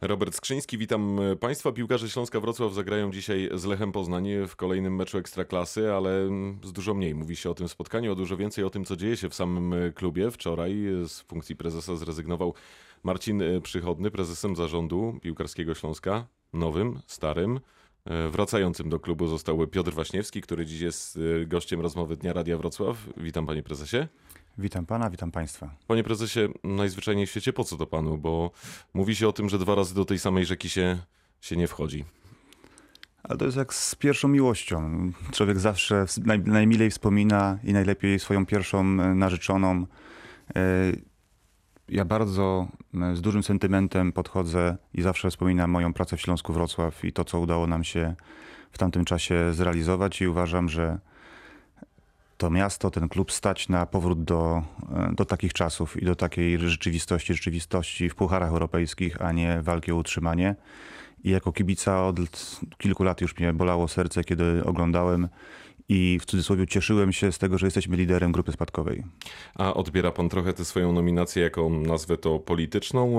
Robert Skrzyński, witam Państwa. Piłkarze Śląska Wrocław zagrają dzisiaj z Lechem Poznań w kolejnym meczu Ekstraklasy, ale z dużo mniej mówi się o tym spotkaniu, o dużo więcej o tym, co dzieje się w samym klubie. Wczoraj z funkcji prezesa zrezygnował Marcin Przychodny, prezesem zarządu piłkarskiego Śląska, nowym, starym. Wracającym do klubu został Piotr Waśniewski, który dziś jest gościem rozmowy Dnia Radia Wrocław. Witam panie prezesie. Witam pana, witam państwa. Panie prezesie, najzwyczajniej w świecie po co to panu? Bo mówi się o tym, że dwa razy do tej samej rzeki się, się nie wchodzi. Ale to jest jak z pierwszą miłością. Człowiek zawsze naj, najmilej wspomina i najlepiej swoją pierwszą e, narzeczoną. E, ja bardzo z dużym sentymentem podchodzę i zawsze wspominam moją pracę w Śląsku Wrocław i to, co udało nam się w tamtym czasie zrealizować i uważam, że to miasto, ten klub stać na powrót do, e, do takich czasów i do takiej rzeczywistości, rzeczywistości w pucharach europejskich, a nie walki o utrzymanie. I jako kibica od kilku lat już mnie bolało serce, kiedy oglądałem i w cudzysłowie cieszyłem się z tego, że jesteśmy liderem grupy spadkowej. A odbiera pan trochę tę swoją nominację jako, nazwę to, polityczną,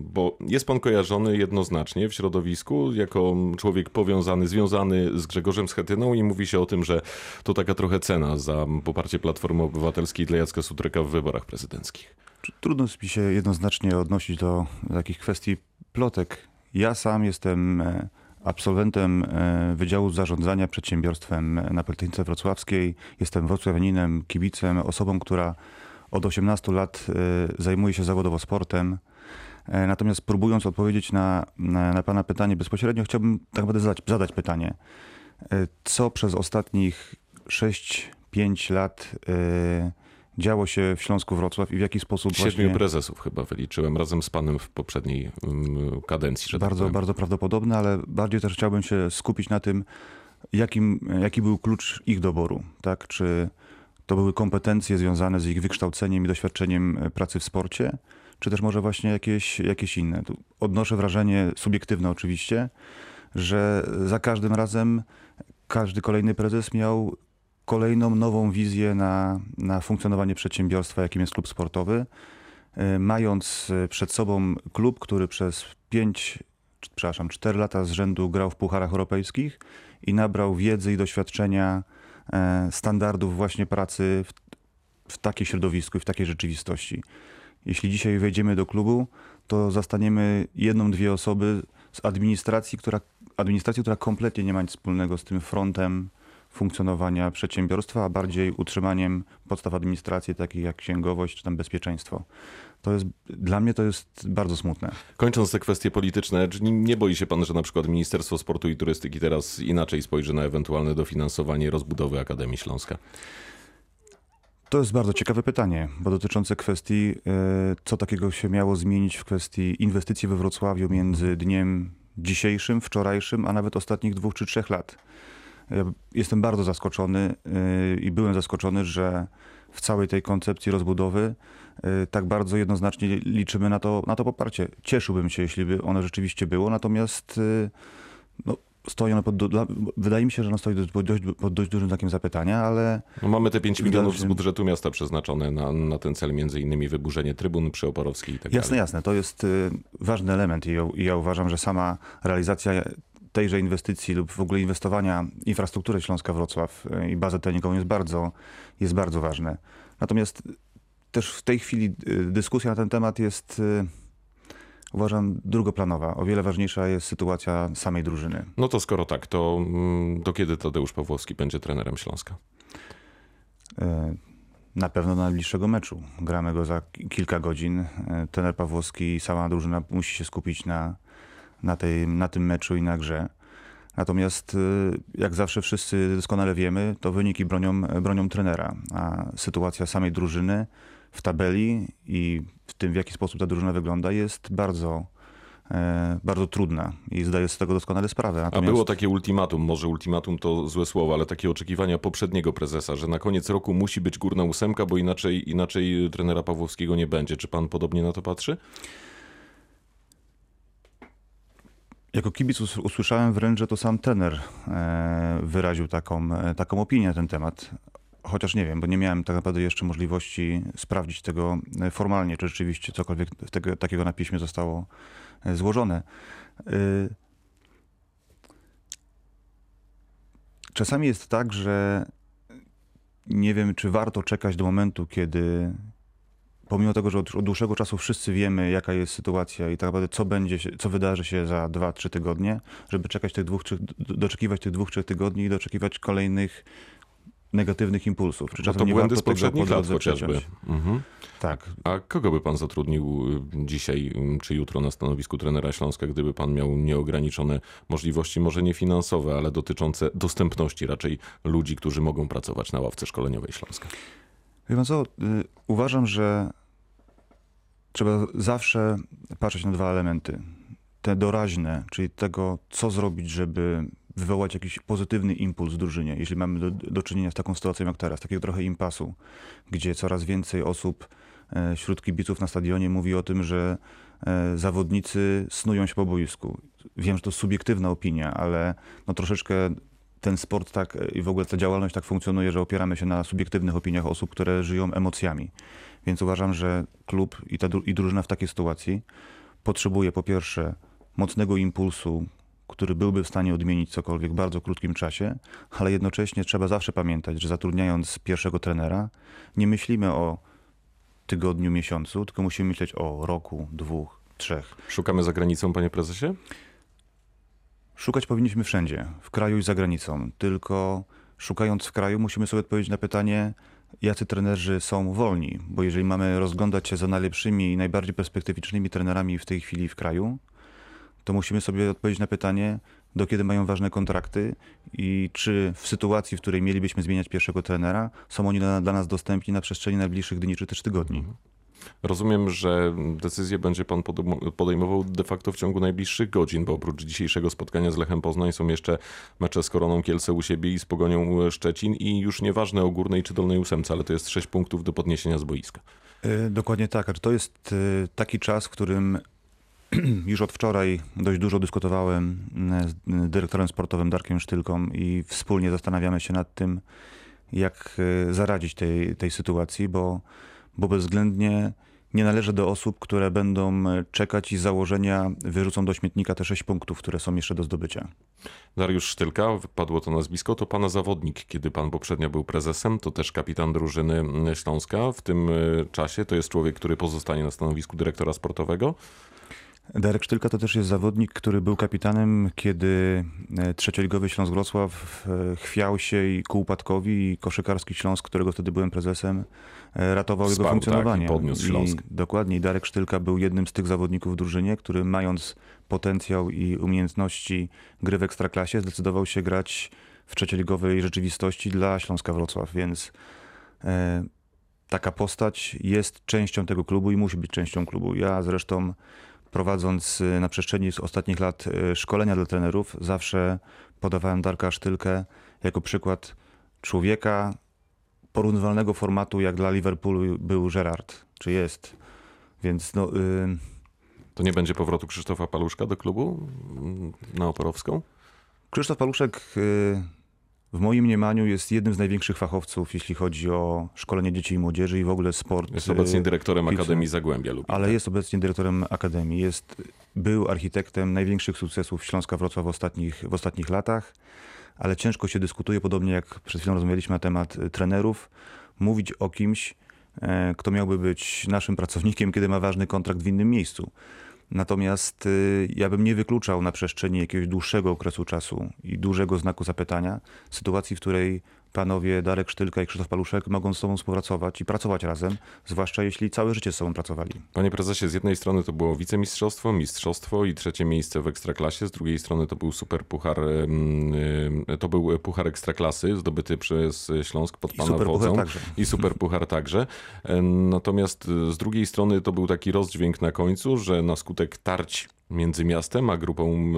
bo jest pan kojarzony jednoznacznie w środowisku jako człowiek powiązany, związany z Grzegorzem Schetyną i mówi się o tym, że to taka trochę cena za poparcie Platformy Obywatelskiej dla Jacka Sutryka w wyborach prezydenckich. Trudno mi się jednoznacznie odnosić do takich kwestii plotek. Ja sam jestem e, absolwentem e, Wydziału Zarządzania Przedsiębiorstwem na Politechnice Wrocławskiej. Jestem wrocławianinem, kibicem, osobą, która od 18 lat e, zajmuje się zawodowo sportem. E, natomiast próbując odpowiedzieć na, na, na Pana pytanie bezpośrednio, chciałbym tak naprawdę zadać, zadać pytanie. Co przez ostatnich 6-5 lat działo się w Śląsku Wrocław i w jaki sposób Siedmiu właśnie... prezesów chyba wyliczyłem razem z panem w poprzedniej um, kadencji. Tak bardzo, tak bardzo prawdopodobne, ale bardziej też chciałbym się skupić na tym, jakim, jaki był klucz ich doboru. Tak? Czy to były kompetencje związane z ich wykształceniem i doświadczeniem e, pracy w sporcie, czy też może właśnie jakieś, jakieś inne. Tu odnoszę wrażenie, subiektywne oczywiście, że za każdym razem każdy kolejny prezes miał kolejną nową wizję na, na funkcjonowanie przedsiębiorstwa, jakim jest klub sportowy. E, mając e, przed sobą klub, który przez 5, przepraszam, 4 lata z rzędu grał w pucharach europejskich i nabrał wiedzy i doświadczenia e, standardów właśnie pracy w, w takim środowisku i w takiej rzeczywistości. Jeśli dzisiaj wejdziemy do klubu, to zastaniemy jedną, dwie osoby z administracji, która, administracji, która kompletnie nie ma nic wspólnego z tym frontem funkcjonowania przedsiębiorstwa, a bardziej utrzymaniem podstaw administracji, takich jak księgowość czy tam bezpieczeństwo. To jest, dla mnie to jest bardzo smutne. Kończąc te kwestie polityczne, czy nie boi się pan, że na przykład Ministerstwo Sportu i Turystyki teraz inaczej spojrzy na ewentualne dofinansowanie rozbudowy Akademii Śląska? To jest bardzo ciekawe pytanie, bo dotyczące kwestii, e, co takiego się miało zmienić w kwestii inwestycji we Wrocławiu między dniem dzisiejszym, wczorajszym, a nawet ostatnich dwóch czy trzech lat. Ja jestem bardzo zaskoczony y, i byłem zaskoczony, że w całej tej koncepcji rozbudowy y, tak bardzo jednoznacznie liczymy na to, na to poparcie. Cieszyłbym się, jeśli by ono rzeczywiście było, natomiast y, no, stoi ono pod, wydaje mi się, że ono stoi pod dość, pod dość dużym znakiem zapytania, ale... No mamy te 5 milionów z budżetu miasta przeznaczone na, na ten cel, między innymi wyburzenie trybun przy Oporowskiej i tak jasne, dalej. Jasne, jasne. To jest ważny element i ja, i ja uważam, że sama realizacja tejże inwestycji lub w ogóle inwestowania w infrastrukturę Śląska Wrocław e, i bazę treningową jest bardzo, jest bardzo ważne. Natomiast też w tej chwili e, dyskusja na ten temat jest e, uważam drugoplanowa. O wiele ważniejsza jest sytuacja samej drużyny. No to skoro tak, to mm, do kiedy Tadeusz Pawłowski będzie trenerem Śląska? Na pewno do najbliższego meczu. Gramy go za kilka godzin. Trener Pawłowski i sama drużyna musi się skupić na, na, tej, na tym meczu i na grze. Natomiast y, jak zawsze wszyscy doskonale wiemy, to wyniki bronią, bronią trenera, a sytuacja samej drużyny w tabeli i w tym, w jaki sposób ta drużyna wygląda, jest bardzo, e, bardzo trudna i zdaję sobie z tego doskonale sprawę. Natomiast... A było takie ultimatum, może ultimatum to złe słowo, ale takie oczekiwania poprzedniego prezesa, że na koniec roku musi być górna ósemka, bo inaczej, inaczej trenera Pawłowskiego nie będzie. Czy pan podobnie na to patrzy? Jako kibic usłyszałem wręcz, że to sam trener e, wyraził taką, e, taką opinię na ten temat. chociaż nie wiem, bo nie miałem tak naprawdę jeszcze możliwości sprawdzić tego e, formalnie, czy rzeczywiście cokolwiek tego, takiego na piśmie zostało złożone. Czasami jest tak, że nie wiem, czy warto czekać do momentu, kiedy pomimo tego, że od, od dłuższego czasu wszyscy wiemy, jaka jest sytuacja i tak naprawdę co będzie, się, co wydarzy się za dwa, trzy tygodnie, żeby czekać tych dwóch, doczekiwać tych dwóch, trzech tygodni i doczekiwać kolejnych negatywnych impulsów. Czy no to błędy z poprzednich lat chociażby. Mhm. Tak. A kogo by pan zatrudnił y, dzisiaj y, czy jutro na stanowisku trenera Śląska, gdyby pan miał nieograniczone możliwości, może nie finansowe, ale dotyczące dostępności raczej ludzi, którzy mogą pracować na ławce szkoleniowej Śląska? Wie pan co, y, uważam, że trzeba zawsze patrzeć na dwa elementy. Te doraźne, czyli tego, co zrobić, żeby wywołać jakiś pozytywny impuls w drużynie, jeśli mamy do, do czynienia z taką sytuacją jak teraz, takiego trochę impasu, gdzie coraz więcej osób e, wśród kibiców na stadionie mówi o tym, że e, zawodnicy snują się po boisku. Wiem, że to subiektywna opinia, ale no troszeczkę ten sport tak i w ogóle ta działalność tak funkcjonuje, że opieramy się na subiektywnych opiniach osób, które żyją emocjami. Więc uważam, że klub i, ta, i drużyna w takiej sytuacji potrzebuje po pierwsze mocnego impulsu, który byłby w stanie odmienić cokolwiek w bardzo krótkim czasie, ale jednocześnie trzeba zawsze pamiętać, że zatrudniając pierwszego trenera, nie myślimy o tygodniu, miesiącu, tylko musimy myśleć o roku, dwóch, trzech. Szukamy za granicą, panie prezesie? Szukać powinniśmy wszędzie, w kraju i za granicą. Tylko szukając w kraju, musimy sobie odpowiedzieć na pytanie, jacy trenerzy są wolni. Bo jeżeli mamy rozglądać się za najlepszymi i najbardziej perspektywicznymi trenerami w tej chwili w kraju, to musimy sobie odpowiedzieć na pytanie, do kiedy mają ważne kontrakty i czy w sytuacji, w której mielibyśmy zmieniać pierwszego trenera, są oni dla, nas dostępni na przestrzeni najbliższych dni czy też tygodni. Mhm. Rozumiem, że decyzję będzie pan podejmował de facto w ciągu najbliższych godzin, bo oprócz dzisiejszego spotkania z Lechem Poznań są jeszcze mecze z Koroną Kielce u siebie i z Pogonią Szczecin i już nieważne o górnej czy dolnej ósemce, ale to jest sześć punktów do podniesienia z boiska. E, dokładnie tak. To jest e, taki czas, w którym już od wczoraj dość dużo dyskutowałem z dyrektorem sportowym Darkiem Sztylką i wspólnie zastanawiamy się nad tym, jak e, zaradzić tej, tej sytuacji, bo, bo bezwzględnie nie należy do osób, które będą czekać i z założenia wyrzucą do śmietnika te sześć punktów, które są jeszcze do zdobycia. Dariusz Sztylka, padło to nazwisko, to pana zawodnik, kiedy pan poprzednio był prezesem, to też kapitan drużyny Śląska. W tym e, czasie to jest człowiek, który pozostanie na stanowisku dyrektora sportowego. Darek Sztylka to też jest zawodnik, który był kapitanem, kiedy e, trzecioligowy Śląsk Wrocław e, chwiał się i ku upadkowi i koszykarski Śląsk, którego wtedy byłem prezesem, e, ratował Spał, jego funkcjonowanie. Tak, i podniósł Śląsk. I dokładnie. Darek Sztylka był jednym z tych zawodników w drużynie, który mając potencjał i umiejętności gry w Ekstraklasie zdecydował się grać w trzecioligowej rzeczywistości dla Śląska Wrocław, więc e, taka postać jest częścią tego klubu i musi być częścią klubu. Ja zresztą prowadząc y, na przestrzeni ostatnich lat y, szkolenia dla trenerów, zawsze podawałem Darka Sztylkę jako przykład człowieka porównywalnego formatu, jak dla Liverpoolu był Gerard, czy jest. Więc no... Y... To nie będzie powrotu Krzysztofa Paluszka do klubu mm, na Oporowską? Krzysztof Paluszek... Y w moim mniemaniu jest jednym z największych fachowców, jeśli chodzi o szkolenie dzieci i młodzieży i w ogóle sport. Jest obecnie y, dyrektorem Akademii Zagłębia Lubin. Ale jest obecnie dyrektorem Akademii. Jest, był architektem największych sukcesów Śląska Wrocław w ostatnich, w ostatnich latach, ale ciężko się dyskutuje, podobnie jak przed chwilą rozmawialiśmy na temat y, trenerów, mówić o kimś, e, kto miałby być naszym pracownikiem, kiedy ma ważny kontrakt w innym miejscu. Natomiast y, ja bym nie wykluczał na przestrzeni jakiegoś dłuższego okresu czasu i dużego znaku zapytania sytuacji, w której panowie Darek Sztylka i Krzysztof Paluszek mogą z sobą współpracować i pracować razem, zwłaszcza jeśli całe życie z sobą pracowali. Panie prezesie, z jednej strony to było wicemistrzostwo, mistrzostwo i trzecie miejsce w Ekstraklasie, z drugiej strony to był super puchar, to był puchar Ekstraklasy zdobyty przez Śląsk pod pana super wodzą. Także. I super puchar także. Natomiast z drugiej strony to był taki rozdźwięk na końcu, że na skutek tarć między miastem a grupą,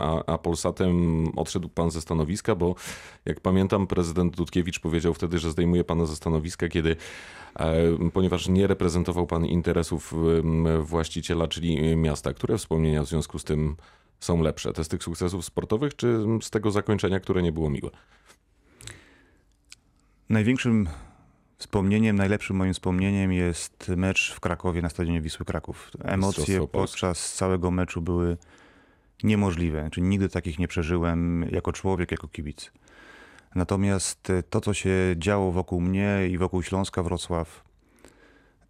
a, a Polsatem odszedł pan ze stanowiska, bo jak pamiętam, prezydent Dudkiewicz powiedział wtedy, że zdejmuje pana ze stanowiska, kiedy, e, ponieważ nie reprezentował pan interesów właściciela, czyli miasta. Które wspomnienia w związku z tym są lepsze? Te z tych sukcesów sportowych, czy z tego zakończenia, które nie było miłe? Największym wspomnieniem, najlepszym moim wspomnieniem jest mecz w Krakowie na stadionie Wisły Kraków. Emocje podczas całego meczu były niemożliwe. Czyli nigdy takich nie przeżyłem jako człowiek, jako kibic. Natomiast e, to, co się działo wokół mnie i wokół Śląska Wrocław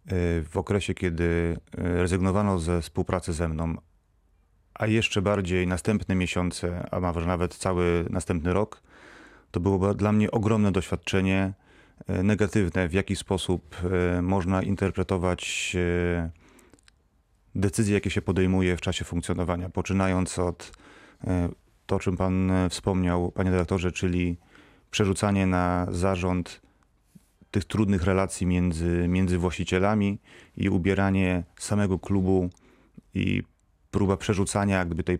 e, w okresie, kiedy e, rezygnowano ze współpracy ze mną, a jeszcze bardziej następne miesiące, a może nawet cały następny rok, to było dla mnie ogromne doświadczenie negatywne, w jaki sposób e, można interpretować e, decyzje, jakie się podejmuje w czasie funkcjonowania, poczynając od e, to, o czym pan wspomniał, panie dyrektorze, czyli przerzucanie na zarząd tych trudnych relacji między, między właścicielami i ubieranie samego klubu i próba przerzucania jakby tej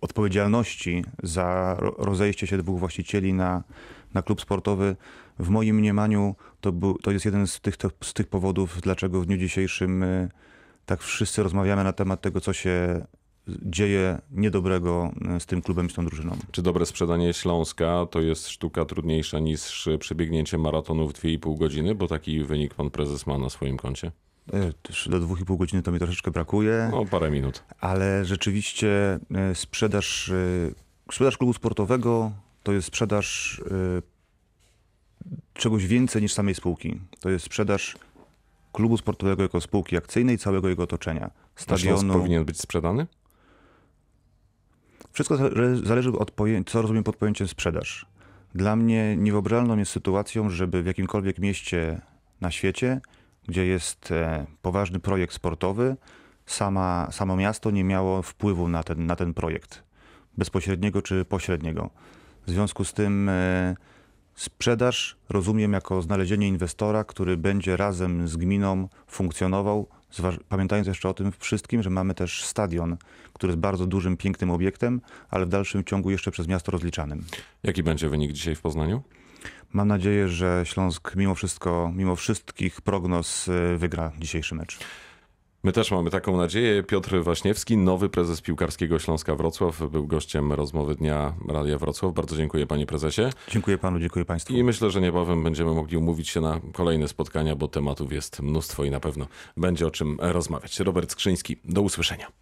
odpowiedzialności za ro- rozejście się dwóch właścicieli na, na klub sportowy. W moim mniemaniu to, był, to jest jeden z tych, z tych powodów, dlaczego w dniu dzisiejszym y, tak wszyscy rozmawiamy na temat tego, co się dzieje niedobrego y, z tym klubem i z tą drużyną. Czy dobre sprzedanie Śląska to jest sztuka trudniejsza niż przebiegnięcie maratonu w 2,5 godziny, bo taki wynik pan prezes ma na swoim koncie? Też Do dwóch i pół godziny to mi troszeczkę brakuje. No, parę minut. ale rzeczywiście e, sprzedaż, e, sprzedaż klubu sportowego to jest sprzedaż e, czegoś więcej niż samej spółki. To jest sprzedaż klubu sportowego jako spółki akcyjnej, całego jego otoczenia. Stadionu. powinien być sprzedany? Wszystko zale- zależy od pojęcia, co rozumiem pod pojęciem sprzedaż. Dla mnie niewyobrażalną jest sytuacją, żeby w jakimkolwiek mieście na świecie, gdzie jest e, poważny projekt sportowy, sama, samo miasto nie miało wpływu na ten, na ten projekt, bezpośredniego czy pośredniego. W związku z tym e, sprzedaż rozumiem jako znalezienie inwestora, który będzie razem z gminą funkcjonował, pamiętając jeszcze o tym wszystkim, że mamy też stadion, który jest bardzo dużym, pięknym obiektem, ale w dalszym ciągu jeszcze przez miasto rozliczanym. Jaki będzie wynik dzisiaj w Poznaniu? Mam nadzieję, że Śląsk mimo wszystko, mimo wszystkich prognoz y, wygra dzisiejszy mecz. My też mamy taką nadzieję. Piotr Waśniewski, nowy prezes piłkarskiego Śląska Wrocław, był gościem rozmowy Dnia Radia Wrocław. Bardzo dziękuję panie prezesie. Dziękuję panu, dziękuję państwu. I myślę, że niebawem będziemy mogli umówić się na kolejne spotkania, bo tematów jest mnóstwo i na pewno będzie o czym rozmawiać. Robert Skrzyński, do usłyszenia.